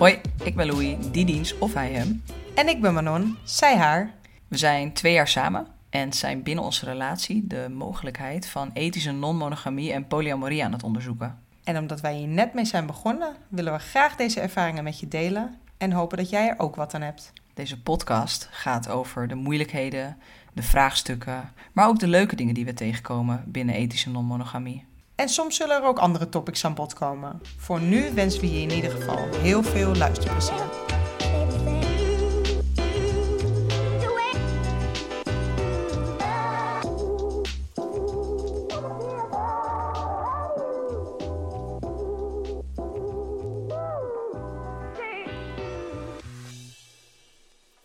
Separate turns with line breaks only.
Hoi, ik ben Louis, die diens of hij hem.
En ik ben Manon, zij haar.
We zijn twee jaar samen en zijn binnen onze relatie de mogelijkheid van ethische non-monogamie en polyamorie aan het onderzoeken.
En omdat wij hier net mee zijn begonnen, willen we graag deze ervaringen met je delen en hopen dat jij er ook wat aan hebt.
Deze podcast gaat over de moeilijkheden, de vraagstukken, maar ook de leuke dingen die we tegenkomen binnen ethische non-monogamie.
En soms zullen er ook andere topics aan bod komen. Voor nu wensen we je in ieder geval heel veel luisterplezier.